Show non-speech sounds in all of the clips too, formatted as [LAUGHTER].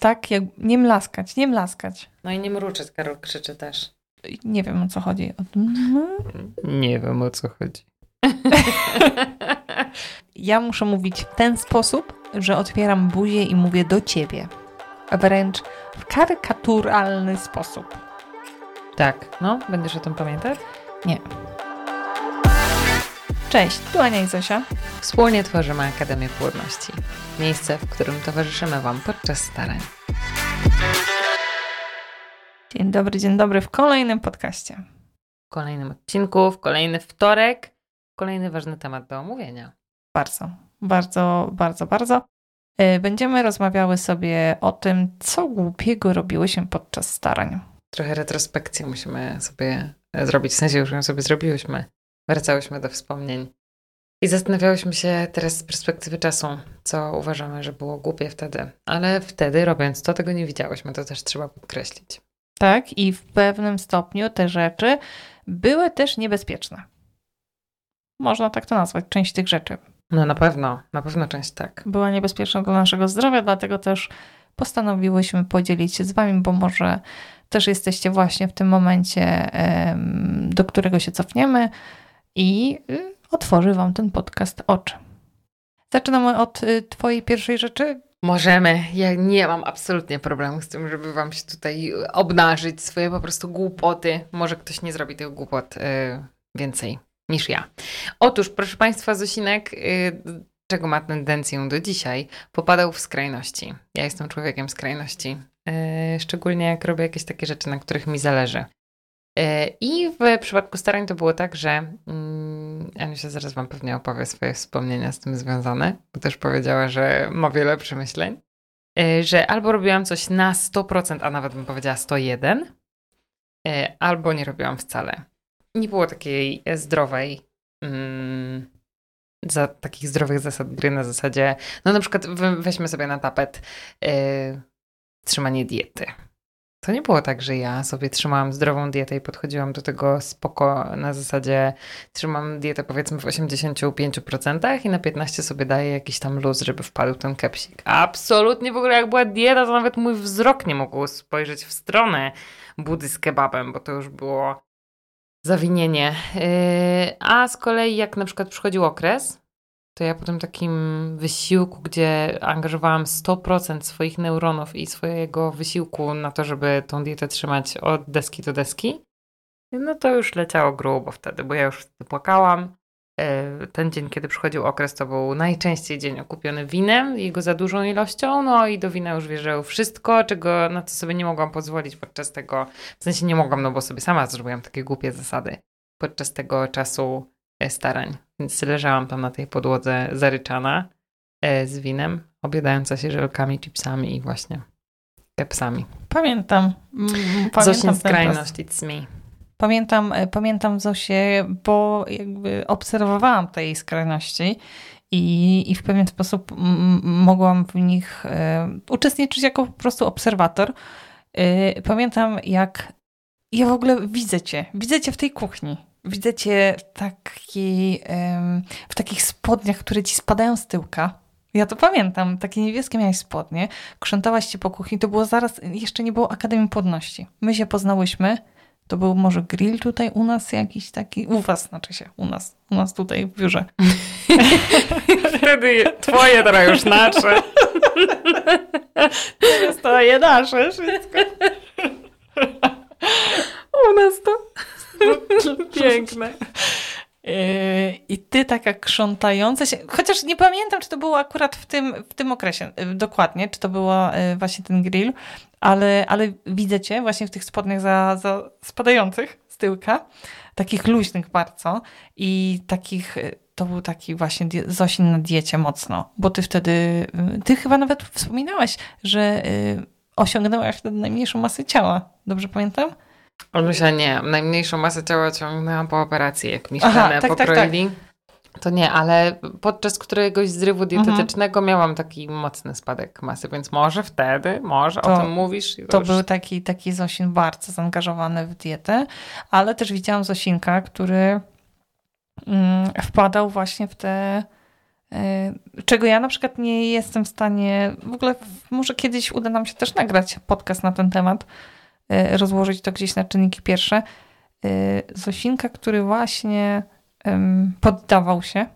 tak, jak nie mlaskać, nie mlaskać. No i nie mruczeć, Karol krzyczy też. Nie wiem o co chodzi. Nie wiem o co chodzi. ja muszę mówić w ten sposób, że otwieram buzię i mówię do ciebie. Wręcz w karykaturalny sposób. Tak, no, będziesz o tym pamiętać? Nie. Cześć, tu Ania i Zosia. Wspólnie tworzymy Akademię Płodności. Miejsce, w którym towarzyszymy Wam podczas starań. Dzień dobry, dzień dobry w kolejnym podcaście. W kolejnym odcinku, w kolejny wtorek, kolejny ważny temat do omówienia. Bardzo, bardzo, bardzo, bardzo. E, będziemy rozmawiały sobie o tym, co głupiego robiły się podczas starań. Trochę retrospekcję musimy sobie zrobić, w sensie już ją sobie zrobiłyśmy. Wracałyśmy do wspomnień i zastanawiałyśmy się teraz z perspektywy czasu, co uważamy, że było głupie wtedy. Ale wtedy, robiąc to, tego nie widziałyśmy, to też trzeba podkreślić. Tak, i w pewnym stopniu te rzeczy były też niebezpieczne. Można tak to nazwać, część tych rzeczy. No na pewno, na pewno część tak. Była niebezpieczna dla naszego zdrowia, dlatego też postanowiłyśmy podzielić się z Wami, bo może też jesteście właśnie w tym momencie, do którego się cofniemy i y, otworzy Wam ten podcast oczy. Zaczynamy od y, Twojej pierwszej rzeczy. Możemy. Ja nie mam absolutnie problemu z tym, żeby Wam się tutaj obnażyć swoje po prostu głupoty. Może ktoś nie zrobi tych głupot y, więcej niż ja. Otóż, proszę Państwa, Zosinek, czego ma tendencję do dzisiaj, popadał w skrajności. Ja jestem człowiekiem skrajności. E, szczególnie jak robię jakieś takie rzeczy, na których mi zależy. E, I w przypadku starań to było tak, że mm, Anusia zaraz Wam pewnie opowie swoje wspomnienia z tym związane, bo też powiedziała, że ma wiele przemyśleń, e, że albo robiłam coś na 100%, a nawet bym powiedziała 101, albo nie robiłam wcale. Nie było takiej zdrowej, mm, za, takich zdrowych zasad gry na zasadzie, no na przykład weźmy sobie na tapet trzymanie diety. To nie było tak, że ja sobie trzymałam zdrową dietę i podchodziłam do tego spoko na zasadzie trzymam dietę powiedzmy w 85% i na 15% sobie daję jakiś tam luz, żeby wpadł ten kepsik. Absolutnie w ogóle jak była dieta, to nawet mój wzrok nie mógł spojrzeć w stronę budy z kebabem, bo to już było zawinienie. Yy, a z kolei jak na przykład przychodził okres, to ja po tym takim wysiłku, gdzie angażowałam 100% swoich neuronów i swojego wysiłku na to, żeby tą dietę trzymać od deski do deski, no to już leciało grubo wtedy, bo ja już wtedy płakałam. E, ten dzień, kiedy przychodził okres, to był najczęściej dzień okupiony winem, jego za dużą ilością, no i do wina już wierzyło wszystko, czego na co sobie nie mogłam pozwolić podczas tego, w sensie nie mogłam, no bo sobie sama zrobiłam takie głupie zasady podczas tego czasu starań. Więc leżałam tam na tej podłodze zaryczana e, z winem, obiadająca się żelkami, chipsami i właśnie kepsami. Pamiętam. Mm, pamiętam Zosin skrajność, it's me. Pamiętam, e, pamiętam Zosię, bo jakby obserwowałam tej skrajności i, i w pewien sposób mogłam w nich e, uczestniczyć jako po prostu obserwator. E, pamiętam, jak ja w ogóle widzę cię, widzę cię w tej kuchni widzę cię w, taki, w takich spodniach, które ci spadają z tyłka. Ja to pamiętam, takie niebieskie miałeś spodnie, krzątałaś się po kuchni, to było zaraz, jeszcze nie było Akademii Płodności. My się poznałyśmy, to był może grill tutaj u nas jakiś taki, u was znaczy się, u nas, u nas tutaj w biurze. [LAUGHS] Wtedy twoje teraz już nasze. [LAUGHS] Teraz twoje nasze, wszystko. U nas to Piękne. Yy, I ty taka krzątająca się, chociaż nie pamiętam, czy to było akurat w tym, w tym okresie yy, dokładnie, czy to było yy, właśnie ten grill, ale, ale widzę cię właśnie w tych spodniach za, za spadających z tyłka, takich luźnych bardzo i takich, to był taki właśnie Zosin na diecie mocno, bo ty wtedy, ty chyba nawet wspominałaś, że osiągnęłaś wtedy najmniejszą masę ciała, dobrze pamiętam? Olusia nie. Najmniejszą masę ciała ciągnęłam po operacji, jak mi szklanę tak, pokroili. Tak, tak. To nie, ale podczas któregoś zrywu mhm. dietetycznego mhm. miałam taki mocny spadek masy, więc może wtedy, może to, o tym mówisz. To już... był taki, taki Zosin bardzo zaangażowany w dietę, ale też widziałam Zosinka, który mm, wpadał właśnie w te Czego ja na przykład nie jestem w stanie, w ogóle może kiedyś uda nam się też nagrać podcast na ten temat, rozłożyć to gdzieś na czynniki pierwsze. Zosinka, który właśnie poddawał się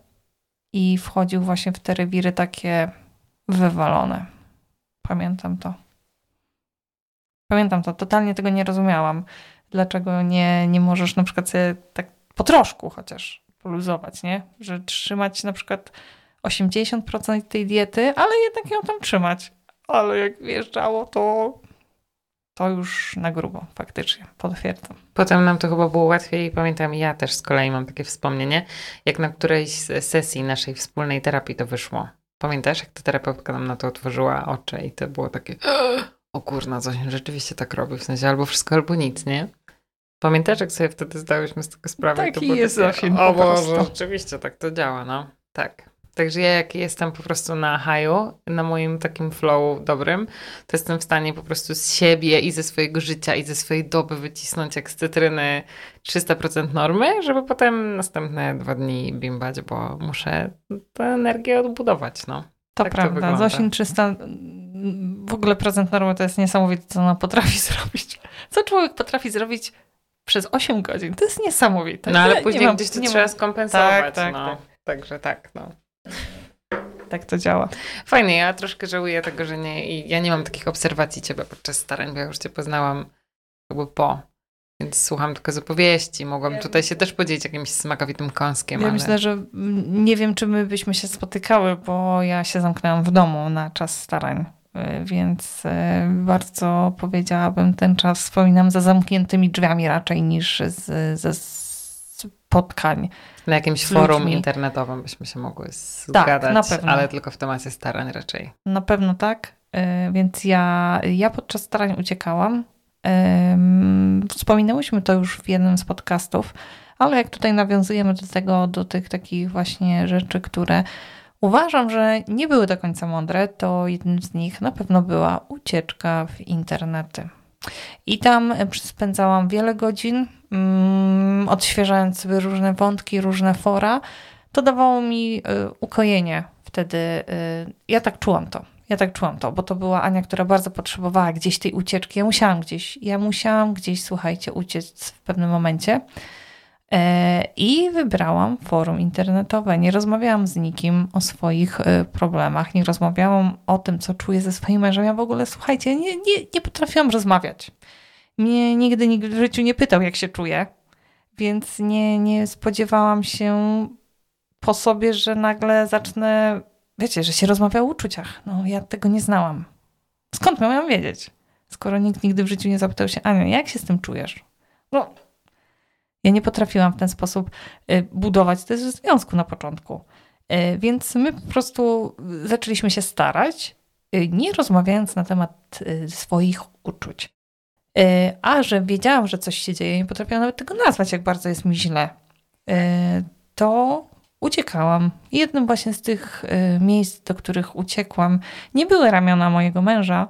i wchodził właśnie w te rewiry takie wywalone. Pamiętam to. Pamiętam to, totalnie tego nie rozumiałam. Dlaczego nie, nie możesz na przykład sobie tak po troszku chociaż poluzować, nie? Że trzymać na przykład 80% tej diety, ale jednak ją tam trzymać. Ale jak wjeżdżało, to to już na grubo, faktycznie, potwierdzam. Potem nam to chyba było łatwiej. Pamiętam, ja też z kolei mam takie wspomnienie, jak na którejś sesji naszej wspólnej terapii to wyszło. Pamiętasz, jak ta terapeutka nam na to otworzyła oczy i to było takie [GASPS] o kurna, coś rzeczywiście tak robi, w sensie albo wszystko, albo nic, nie? Pamiętasz, jak sobie wtedy zdałyśmy z tego sprawę? Taki to jest takie, O Boże, rzeczywiście tak to działa, no. Tak. Także ja jak jestem po prostu na haju, na moim takim flow dobrym, to jestem w stanie po prostu z siebie i ze swojego życia i ze swojej doby wycisnąć jak z cytryny 300% normy, żeby potem następne dwa dni bimbać, bo muszę tę energię odbudować, no. To tak prawda. To Zosin 300 w ogóle prezent normy to jest niesamowite, co ona potrafi [LAUGHS] zrobić. Co człowiek potrafi zrobić przez 8 godzin? To jest niesamowite. No ale później mam, gdzieś to trzeba mam... skompensować. Tak, tak, no. tak. Także tak, no. Tak to działa. Fajnie, ja troszkę żałuję tego, że nie, ja nie mam takich obserwacji ciebie podczas starań, bo ja już cię poznałam jakby po. Więc słucham tylko z opowieści. Mogłam tutaj się też podzielić jakimś smakowitym kąskiem. Ja ale... myślę, że nie wiem, czy my byśmy się spotykały, bo ja się zamknęłam w domu na czas starań. Y, więc y, bardzo powiedziałabym ten czas wspominam za zamkniętymi drzwiami raczej niż z, ze spotkań. Na jakimś forum internetowym byśmy się mogły zgadać, tak, pewno. ale tylko w temacie starań raczej. Na pewno tak, y, więc ja, ja podczas starań uciekałam. Wspominałyśmy to już w jednym z podcastów, ale jak tutaj nawiązujemy do tego, do tych takich właśnie rzeczy, które uważam, że nie były do końca mądre, to jednym z nich na pewno była ucieczka w internety. I tam spędzałam wiele godzin, mm, odświeżając sobie różne wątki, różne fora. To dawało mi y, ukojenie wtedy. Y, ja tak czułam to. Ja tak czułam to, bo to była Ania, która bardzo potrzebowała gdzieś tej ucieczki. Ja musiałam gdzieś, ja musiałam gdzieś, słuchajcie, uciec w pewnym momencie. E, I wybrałam forum internetowe. Nie rozmawiałam z nikim o swoich e, problemach, nie rozmawiałam o tym, co czuję ze swoim mężem. Ja w ogóle, słuchajcie, nie, nie, nie potrafiłam rozmawiać. Mnie nigdy nikt w życiu nie pytał, jak się czuję, więc nie, nie spodziewałam się po sobie, że nagle zacznę, wiecie, że się rozmawia o uczuciach. No, ja tego nie znałam. Skąd miałam wiedzieć? Skoro nikt nigdy w życiu nie zapytał się, Ania, jak się z tym czujesz? No, ja nie potrafiłam w ten sposób y, budować też związku na początku. Y, więc my po prostu zaczęliśmy się starać, y, nie rozmawiając na temat swoich uczuć. A że wiedziałam, że coś się dzieje, nie potrafiłam nawet tego nazwać, jak bardzo jest mi źle, to uciekałam. Jednym właśnie z tych miejsc, do których uciekłam, nie były ramiona mojego męża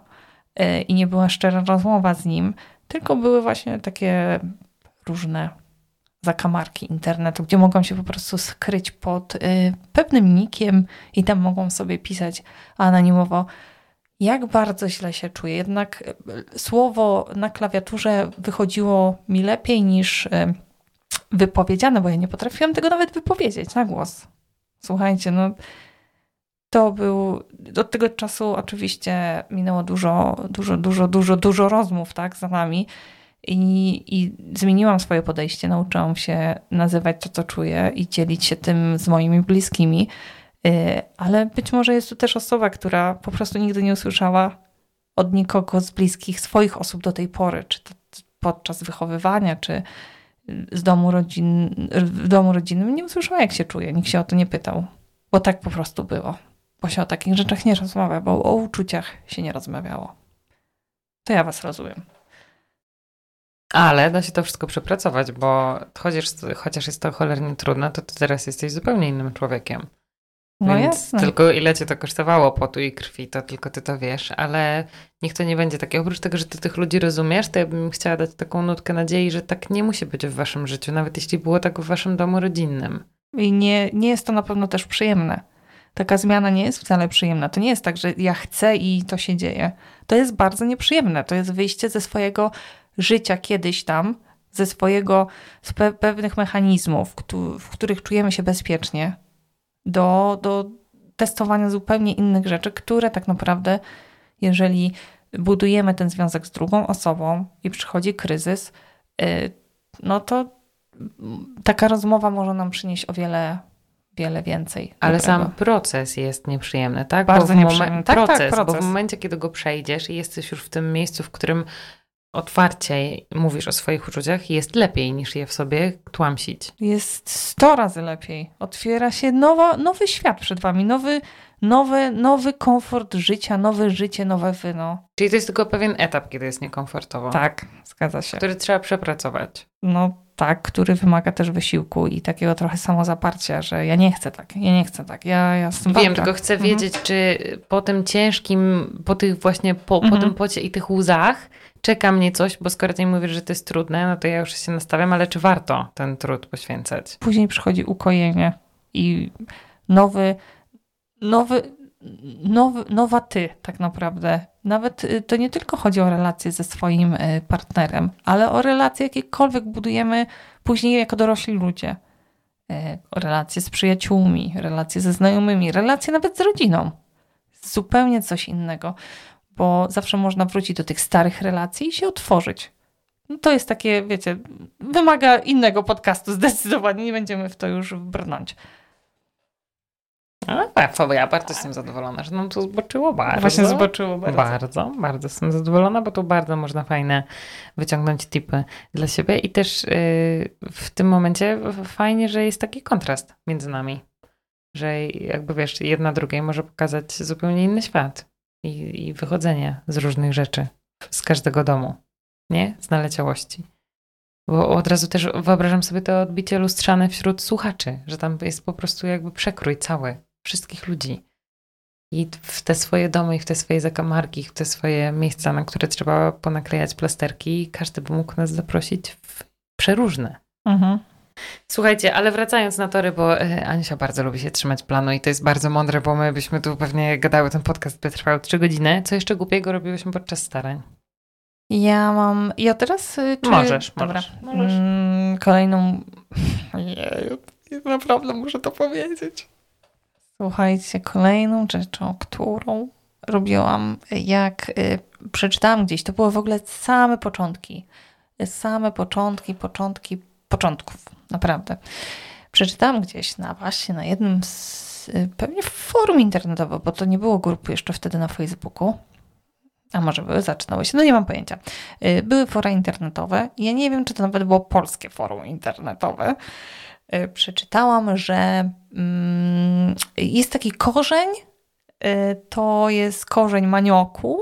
i nie była szczera rozmowa z nim, tylko były właśnie takie różne zakamarki internetu, gdzie mogą się po prostu skryć pod y, pewnym nikiem i tam mogą sobie pisać anonimowo, jak bardzo źle się czuję. Jednak y, słowo na klawiaturze wychodziło mi lepiej niż y, wypowiedziane, bo ja nie potrafiłam tego nawet wypowiedzieć na głos. Słuchajcie, no to był, od tego czasu oczywiście minęło dużo, dużo, dużo, dużo, dużo rozmów, tak, za nami. I, I zmieniłam swoje podejście, nauczyłam się nazywać to, co czuję i dzielić się tym z moimi bliskimi. Y, ale być może jest tu też osoba, która po prostu nigdy nie usłyszała od nikogo z bliskich swoich osób do tej pory, czy to podczas wychowywania, czy z domu rodzin, w domu rodzinnym, nie usłyszała, jak się czuje. Nikt się o to nie pytał, bo tak po prostu było. Bo się o takich rzeczach nie rozmawia, bo o uczuciach się nie rozmawiało. To ja was rozumiem. Ale da się to wszystko przepracować, bo chociaż, chociaż jest to cholernie trudne, to ty teraz jesteś zupełnie innym człowiekiem. No Więc jasne. tylko ile cię to kosztowało potu i krwi, to tylko ty to wiesz, ale niech to nie będzie takie. Oprócz tego, że ty tych ludzi rozumiesz, to ja bym chciała dać taką nutkę nadziei, że tak nie musi być w waszym życiu, nawet jeśli było tak w waszym domu rodzinnym. I nie, nie jest to na pewno też przyjemne. Taka zmiana nie jest wcale przyjemna. To nie jest tak, że ja chcę i to się dzieje. To jest bardzo nieprzyjemne. To jest wyjście ze swojego życia kiedyś tam, ze swojego, z pe pewnych mechanizmów, w których czujemy się bezpiecznie, do, do testowania zupełnie innych rzeczy, które tak naprawdę, jeżeli budujemy ten związek z drugą osobą i przychodzi kryzys, y, no to taka rozmowa może nam przynieść o wiele, wiele więcej. Ale dobrego. sam proces jest nieprzyjemny, tak? Bardzo nieprzyjemny. Tak, proces, tak, proces, bo w momencie, kiedy go przejdziesz i jesteś już w tym miejscu, w którym otwarcie mówisz o swoich uczuciach, jest lepiej niż je w sobie tłamsić. Jest sto razy lepiej. Otwiera się nowa, nowy świat przed wami, nowy, nowy, nowy komfort życia, nowe życie, nowe wyno. Czyli to jest tylko pewien etap, kiedy jest niekomfortowo. Tak, zgadza się. Który trzeba przepracować. No tak, który wymaga też wysiłku i takiego trochę samozaparcia, że ja nie chcę tak, ja nie chcę tak, ja, ja Wiem, tylko chcę mhm. wiedzieć, czy po tym ciężkim, po tych właśnie, po, mhm. po tym pocie i tych łzach czeka mnie coś, bo skoro ty mówisz, że to jest trudne, no to ja już się nastawiam, ale czy warto ten trud poświęcać? Później przychodzi ukojenie i nowy, nowy, nowy, nowa ty tak naprawdę. Nawet y, to nie tylko chodzi o relacje ze swoim y, partnerem, ale o relacje jakiekolwiek budujemy później jako dorośli ludzie. Y, relacje z przyjaciółmi, relacje ze znajomymi, relacje nawet z rodziną. Zupełnie coś innego bo zawsze można wrócić do tych starych relacji i się otworzyć. No to jest takie, wiecie, wymaga innego podcastu zdecydowanie, nie będziemy w to już brnąć. Tak, ja bardzo jestem zadowolona, że nam to zboczyło bardzo. Właśnie zboczyło bardzo. Bardzo, bardzo jestem zadowolona, bo tu bardzo można fajne wyciągnąć tipy dla siebie i też yy, w tym momencie fajnie, że jest taki kontrast między nami. Że jakby wiesz, jedna drugiej może pokazać zupełnie inny świat i, i wychodzenie z różnych rzeczy, z każdego domu, nie? Z naleciałości. Bo od razu też wyobrażam sobie to odbicie lustrzane wśród słuchaczy, że tam jest po prostu jakby przekrój cały wszystkich ludzi. I w te swoje domy, i w te swoje zakamarki, w te swoje miejsca, na które trzeba ponaklejać plasterki, każdy by mógł nas zaprosić w przeróżne. Mhm. Słuchajcie, ale wracając na tory, bo e, Anisia bardzo lubi się trzymać planu i to jest bardzo mądre, bo my byśmy tu pewnie gadały, ten podcast by trwał trzy godziny. Co jeszcze głupiego robiłyśmy podczas starań? Ja mam. Ja teraz. Y, czy... Możesz, Dobra. możesz. Mm, kolejną. Jeju, naprawdę muszę to powiedzieć. Słuchajcie, kolejną rzeczą, którą robiłam, jak y, przeczytałam gdzieś, to były w ogóle same początki. Same początki, początki początków, naprawdę. Przeczytałam gdzieś na właśnie na jednym z pewnie forum internetowym, bo to nie było grupy jeszcze wtedy na Facebooku. A może były, zaczynały się, no nie mam pojęcia. Y, były fora internetowe. Ja nie wiem, czy to nawet było polskie forum internetowe. Y, przeczytałam, że mm, jest taki korzeń, y, to jest korzeń manioku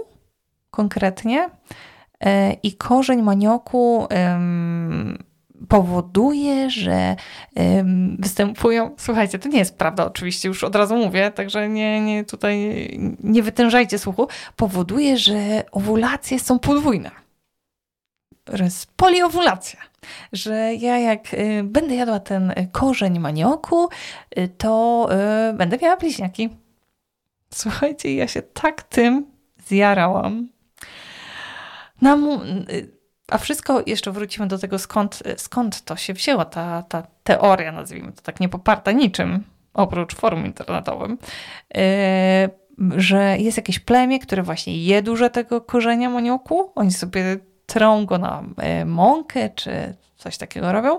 konkretnie. I korzeń manioku powoduje, że występują. Słuchajcie, to nie jest prawda, oczywiście, już od razu mówię, także nie, nie tutaj nie wytężajcie słuchu. Powoduje, że owulacje są podwójne. Jest poliowulacja. Że ja jak y, będę jadła ten korzeń manioku, y, to y, będę miała bliźniaki. Słuchajcie, ja się tak tym zjarałam. Na mu, y, a wszystko, jeszcze wrócimy do tego, skąd, skąd to się wzięła, ta, ta teoria, nazwijmy to tak, nie poparta niczym, oprócz forum internetowym, yy, że jest jakieś plemię, które właśnie je dużo tego korzenia monioku, oni sobie trą go na yy, mąkę, czy coś takiego robią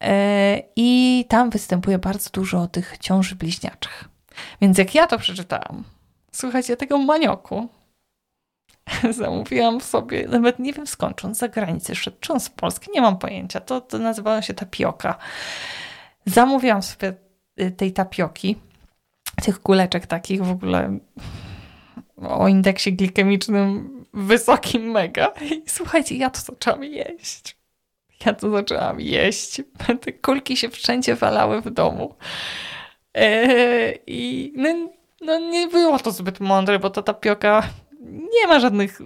yy, i tam występuje bardzo dużo tych ciąży bliźniaczych. Więc jak ja to przeczytałam, słuchajcie, tego manioku, [LAUGHS] zamówiłam sobie, nawet nie wiem skąd, on z szedł, czy on z Polski, nie mam pojęcia. To, to nazywało się tapioka. Zamówiłam sobie y, tej tapioki, tych kuleczek takich w ogóle o indeksie glikemicznym wysokim mega. I słuchajcie, ja to zaczęłam jeść. Ja to zaczęłam jeść. Te kulki się wszędzie walały w domu. Eee, I no, no, nie było to zbyt mądre, bo ta tapioka nie ma żadnych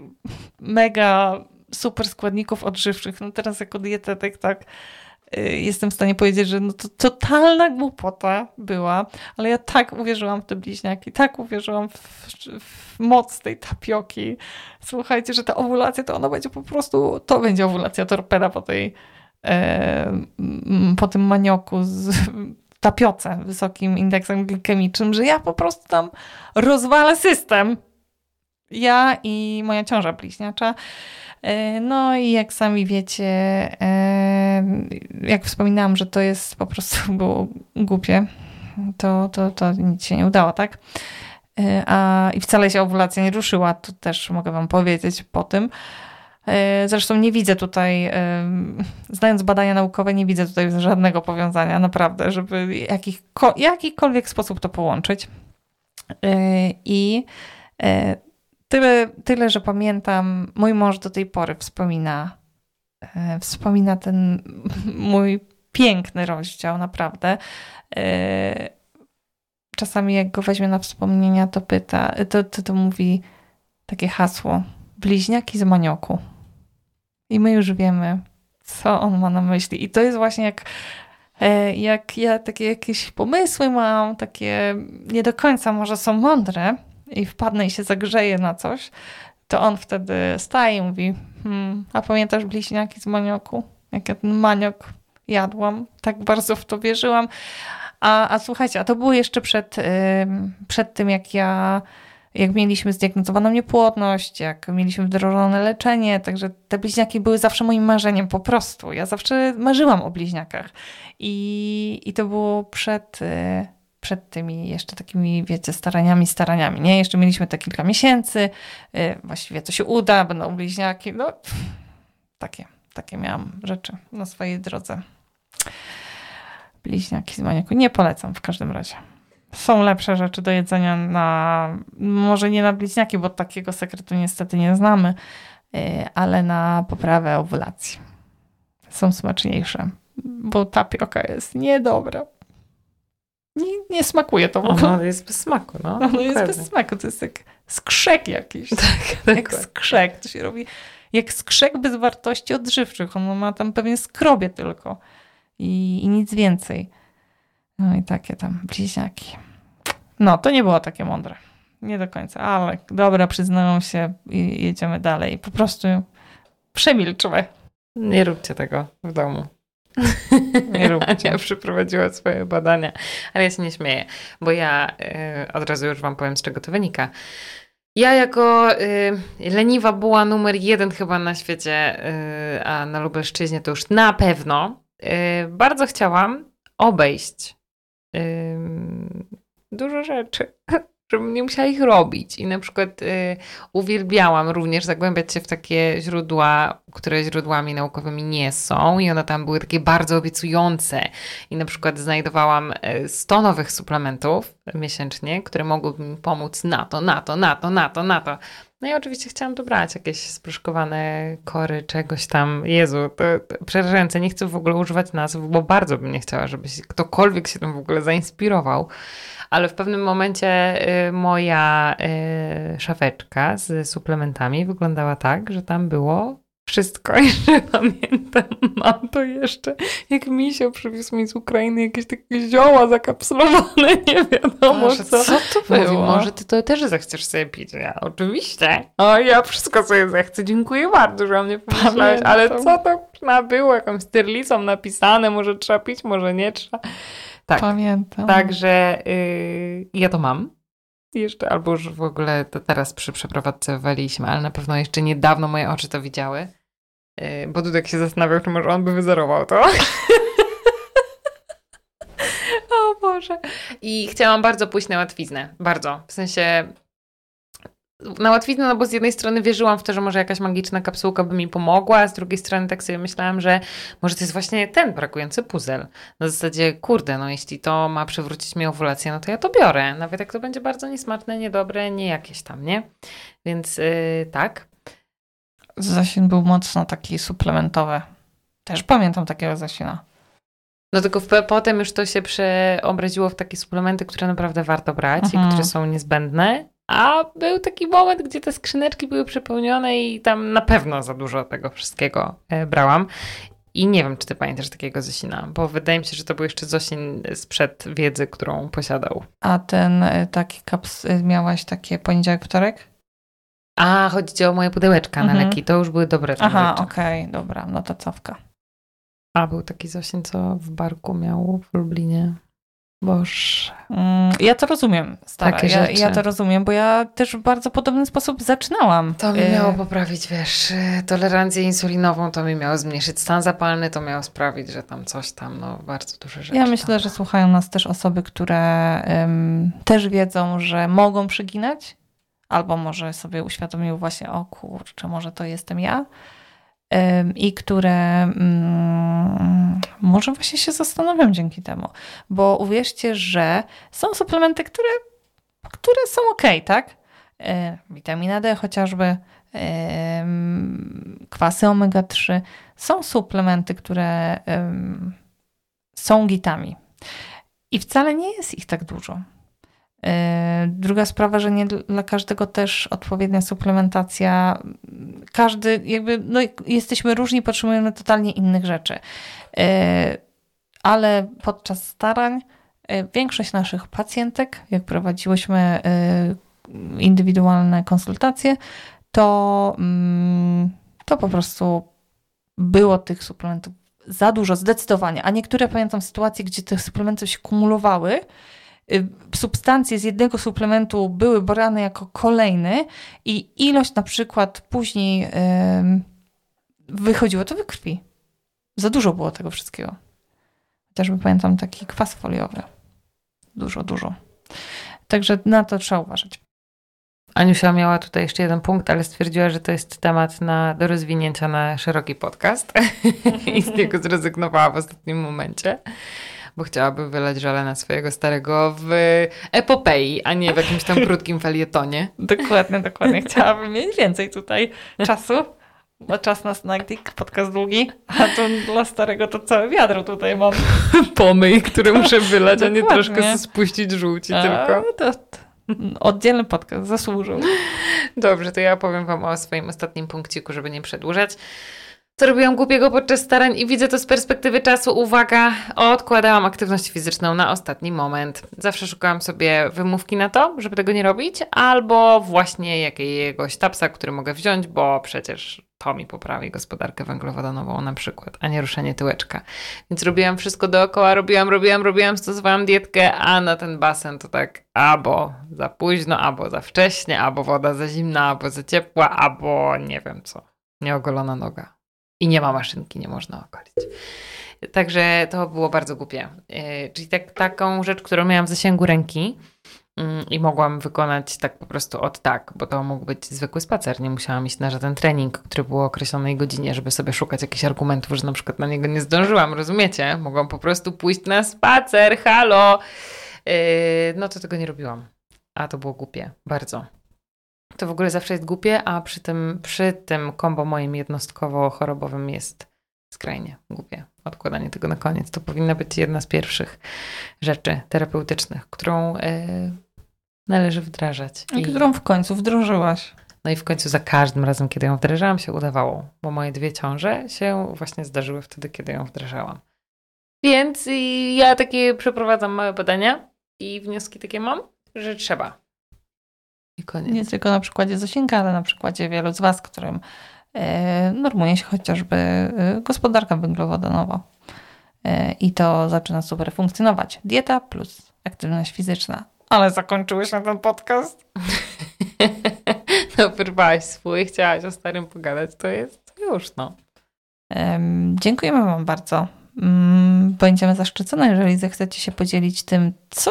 mega super składników odżywczych. No teraz jako dietetyk tak y, jestem w stanie powiedzieć, że no to totalna głupota była, ale ja tak uwierzyłam w te bliźniaki, tak uwierzyłam w, w moc tej tapioki. Słuchajcie, że ta owulacja to ona będzie po prostu, to będzie owulacja torpeda po tej e, po tym manioku z tapioce wysokim indeksem glikemicznym, że ja po prostu tam rozwalę system. Ja i moja ciąża bliźniacza. E, no i jak sami wiecie, e, jak wspominałam, że to jest po prostu było głupie, to, to, to nic się nie udało, tak? E, a, I wcale się owulacja nie ruszyła, to też mogę wam powiedzieć po tym. Zresztą nie widzę tutaj, znając badania naukowe, nie widzę tutaj żadnego powiązania, naprawdę, żeby jakich, jakikolwiek sposób to połączyć. I Tyle, tyle, że pamiętam, mój mąż do tej pory wspomina, e, wspomina ten [LAUGHS] mój piękny rozdział, naprawdę. E, czasami jak go weźmie na wspomnienia, to pyta, to, to, to mówi takie hasło, bliźniaki z manioku. I my już wiemy, co on ma na myśli. I to jest właśnie jak, e, jak ja takie jakieś pomysły mam, takie nie do końca może są mądre, i wpadnę i się zagrzeję na coś, to on wtedy staje i mówi, hmm, a pamiętasz bliźniaki z manioku? Jak ja ten maniok jadłam, tak bardzo w to wierzyłam. A, a słuchajcie, a to było jeszcze przed, przed tym, jak ja jak mieliśmy zdiagnozowaną niepłodność, jak mieliśmy wdrożone leczenie, także te bliźniaki były zawsze moim marzeniem po prostu. Ja zawsze marzyłam o bliźniakach. I, i to było przed, yy, przed tymi jeszcze takimi, wiecie, staraniami, staraniami, nie? Jeszcze mieliśmy te kilka miesięcy, yy, właściwie to się uda, będą bliźniaki, no takie, takie miałam rzeczy na swojej drodze. Bliźniaki z maniaku. Nie polecam w każdym razie. Są lepsze rzeczy do jedzenia na, może nie na bliźniaki, bo takiego sekretu niestety nie znamy, yy, ale na poprawę owulacji. Są smaczniejsze, bo tapioka jest niedobra nie, nie smakuje to w ogóle. Ono jest bez smaku, no. Ono jest bez smaku, to jest jak skrzek jakiś. Tak, jak skrzek, to się robi jak skrzek bez wartości odżywczych. Ono ma tam pewnie skrobie tylko i, i nic więcej. No i takie tam bliźniaki. No, to nie było takie mądre. Nie do końca, ale dobra, przyznają się i jedziemy dalej. Po prostu przemilczmy. Nie róbcie tego w domu. Nie róbcie. [LAUGHS] Ania przeprowadziła swoje badania. Ale ja się nie śmieję, bo ja y, od razu już wam powiem, z czego to wynika. Ja jako y, leniwa była numer jeden chyba na świecie, y, a na Lubelszczyźnie to już na pewno, y, bardzo chciałam obejść dużo rzeczy [LAUGHS] żebym nie musiała ich robić. I na przykład y, uwielbiałam również zagłębiać się w takie źródła, które źródłami naukowymi nie są i one tam były takie bardzo obiecujące. I na przykład znajdowałam 100 y, nowych suplementów miesięcznie, które mogłyby mi pomóc na to, na to, na to, na to, na to. No i oczywiście chciałam to brać, jakieś sproszkowane kory, czegoś tam. Jezu, to, to przerażające. Nie chcę w ogóle używać nazw, bo bardzo bym nie chciała, żeby ktokolwiek się tym w ogóle zainspirował ale w pewnym momencie y, moja y, szafeczka z suplementami wyglądała tak, że tam było wszystko. [LAUGHS] Jeszcze pamiętam, mam to jeszcze, jak misio przywiózł mi z Ukrainy jakieś takie zioła zakapsulowane, [LAUGHS] nie wiadomo Boże, co. Co to było? Mówi, może ty to też zechcesz sobie pić. Ja, oczywiście. O, ja wszystko sobie zechcę. Dziękuję bardzo, że o mnie pomyślałeś. Ale co to było? Jakąś styrlicą napisane, może trzeba pić, może nie trzeba. Tak. Pamiętam. Także yy, ja to mam. Jeszcze, albo już w ogóle to teraz przy przeprowadzce waliśmy, ale na pewno jeszcze niedawno moje oczy to widziały. Yy, bo Dudek się zastanawiał, czy może on by wyzerował to. [LAUGHS] o Boże. I chciałam bardzo pójść na łatwiznę. Bardzo. W sensie na łatwiznę, no bo z jednej strony wierzyłam w to, że może jakaś magiczna kapsułka by mi pomogła, a z drugiej strony tak sobie myślałam, że może to jest właśnie ten brakujący puzzle. Na zasadzie, kurde, no jeśli to ma przywrócić mi owulację, no to ja to biorę. Nawet jak to będzie bardzo niesmaczne, niedobre, nie jakieś tam, nie? Więc yy, tak. Zasin był mocno taki suplementowy. Też pamiętam takiego zasina. No tylko w, potem już to się przeobraziło w takie suplementy, które naprawdę warto brać mhm. i które są niezbędne. A był taki moment, gdzie te skrzyneczki były przepełnione i tam na pewno za dużo tego wszystkiego e, brałam. I nie wiem, czy ty pamiętasz takiego Zosina, bo wydaje mi się, że to był jeszcze Zosin sprzed wiedzy, którą posiadał. A ten y, taki kaps, y, miałaś takie poniedziałek, wtorek? A, chodzi o moje pudełeczka mhm. na leki. To już były dobre Aha, okej, okay, dobra, no to cofka. A, był taki Zosin, co w barku miał w Lublinie. Boż. Mm, ja to rozumiem, stara. Takie ja, ja, to rozumiem, bo ja też w bardzo podobny sposób zaczynałam. To mi miało y, poprawić, wiesz, tolerancję insulinową, to mi miało zmniejszyć stan zapalny, to miało sprawić, że tam coś tam, no bardzo duże rzeczy. Ja myślę, tam. że słuchają nas też osoby, które um, też wiedzą, że mogą przyginać, albo może sobie uświadomiły właśnie, o kurczę, może to jestem ja i które mm, może właśnie się zastanawiam dzięki temu. Bo uwierzcie, że są suplementy, które, które są ok, tak? Witamina D chociażby, kwasy omega-3. Są suplementy, które są gitami. I wcale nie jest ich tak dużo. E, druga sprawa, że nie dla każdego też odpowiednia suplementacja. Każdy, jakby, no, jesteśmy różni, potrzebujemy totalnie innych rzeczy. E, ale podczas starań e, większość naszych pacjentek, jak prowadziłyśmy indywidualne konsultacje, to, mm, to po prostu było tych suplementów za dużo, zdecydowanie. A niektóre pamiętam sytuacje, gdzie te suplementy się kumulowały substancje z jednego suplementu były brane jako kolejny i ilość na przykład później wychodziło to we krwi. Za dużo było tego wszystkiego. Chociażby pamiętam taki kwas foliowy. Dużo, dużo. Także na to trzeba uważać. Aniusia miała tutaj jeszcze jeden punkt, ale stwierdziła, że to jest temat na, do rozwinięcia na szeroki podcast [LAUGHS] i z niego zrezygnowała w ostatnim momencie bo chciałaby wylać żale na swojego starego w epopei, a nie w jakimś tam krótkim felietonie. dokładnie, dokładnie. [LAUGHS] Chciałabym mieć więcej tutaj czasu. Bo czas na snack podcast długi, a to dla starego to całe wiadro tutaj mam. [LAUGHS] Pomyj, które muszę wylać, a nie troszkę spuścić żółci a, tylko. To, oddzielny podcast zasłużył. Dobrze, to ja opowiem Wam o swoim ostatnim punkciku, żeby nie przedłużać co robiłam głupiego podczas starań i widzę to z perspektywy czasu. Uwaga, odkładałam aktywność fizyczną na ostatni moment. Zawsze szukałam sobie wymówki na to, żeby tego nie robić, albo właśnie jakiegoś tapsa, który mogę wziąć, bo przecież to mi poprawi gospodarkę węglowodanową na przykład, a nie ruszenie tyłeczka. Więc robiłam wszystko dookoła, robiłam, robiłam, robiłam, stosowałam dietkę, a na ten basen to tak albo za późno, albo za wcześnie, albo woda za zimna, albo za ciepła, albo nie wiem co. Nieogolona noga. I nie ma maszynki, nie można okolić. Także to było bardzo głupie. Yy, czyli tak, taką rzecz, którą miałam w zasięgu ręki yy, i mogłam wykonać tak po prostu od tak, bo to mógł być zwykły spacer. Nie musiałam iść na żaden trening, który był o określonej godzinie, żeby sobie szukać jakichś argumentów, że na przykład na niego nie zdążyłam, rozumiecie? Mogłam po prostu pójść na spacer, halo! Yy, no to tego nie robiłam. A to było głupie, bardzo. To w ogóle zawsze jest głupie, a przy tym, przy tym kombo moim jednostkowo-chorobowym jest skrajnie głupie. Odkładanie tego na koniec. To powinna być jedna z pierwszych rzeczy terapeutycznych, którą yy, należy wdrażać. I, I którą w końcu wdrożyłaś. No i w końcu za każdym razem, kiedy ją wdrażałam, się udawało, bo moje dwie ciąże się właśnie zdarzyły wtedy, kiedy ją wdrażałam. Więc ja takie przeprowadzam małe badania i wnioski takie mam, że trzeba. I koniec. Nie tylko na przykładzie Zosinka, ale na przykładzie wielu z Was, którym e, normuje się chociażby e, gospodarka węglowodanowa. E, I to zaczyna super funkcjonować. Dieta plus aktywność fizyczna. Ale zakończyłeś na ten podcast? [LAUGHS] no, wyrwałaś swój, chciałaś o starym pogadać, to jest już, no. Dziękujemy Wam bardzo. Mm, będziemy zaszczycone, jeżeli zechcecie się podzielić tym, co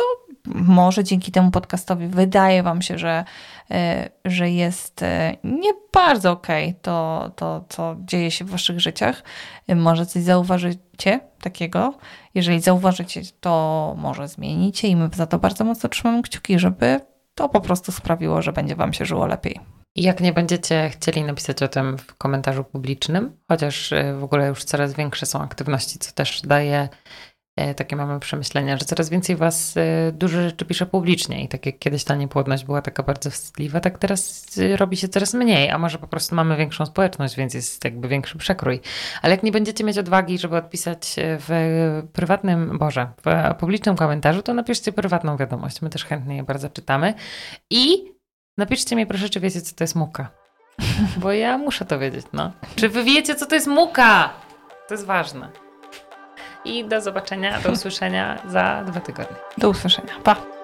może dzięki temu podcastowi wydaje Wam się, że, e, że jest e, nie bardzo okej okay to, to, co dzieje się w Waszych życiach. E, może coś zauważycie takiego. Jeżeli zauważycie, to może zmienicie i my za to bardzo mocno trzymamy kciuki, żeby to po prostu sprawiło, że będzie Wam się żyło lepiej. Jak nie będziecie chcieli napisać o tym w komentarzu publicznym, chociaż w ogóle już coraz większe są aktywności, co też daje takie mamy przemyślenia, że coraz więcej was e, dużo rzeczy pisze publicznie i tak jak kiedyś ta niepłodność była taka bardzo wstydliwa, tak teraz e, robi się coraz mniej, a może po prostu mamy większą społeczność, więc jest jakby większy przekrój. Ale jak nie będziecie mieć odwagi, żeby odpisać w prywatnym, Boże, w publicznym komentarzu, to napiszcie prywatną wiadomość. My też chętnie je bardzo czytamy. I napiszcie mi proszę, czy wiecie, co to jest muka. [LAUGHS] Bo ja muszę to wiedzieć, no. Czy wy wiecie, co to jest muka? To jest ważne. I do zobaczenia, do usłyszenia za dwa tygodnie. Do usłyszenia. Pa!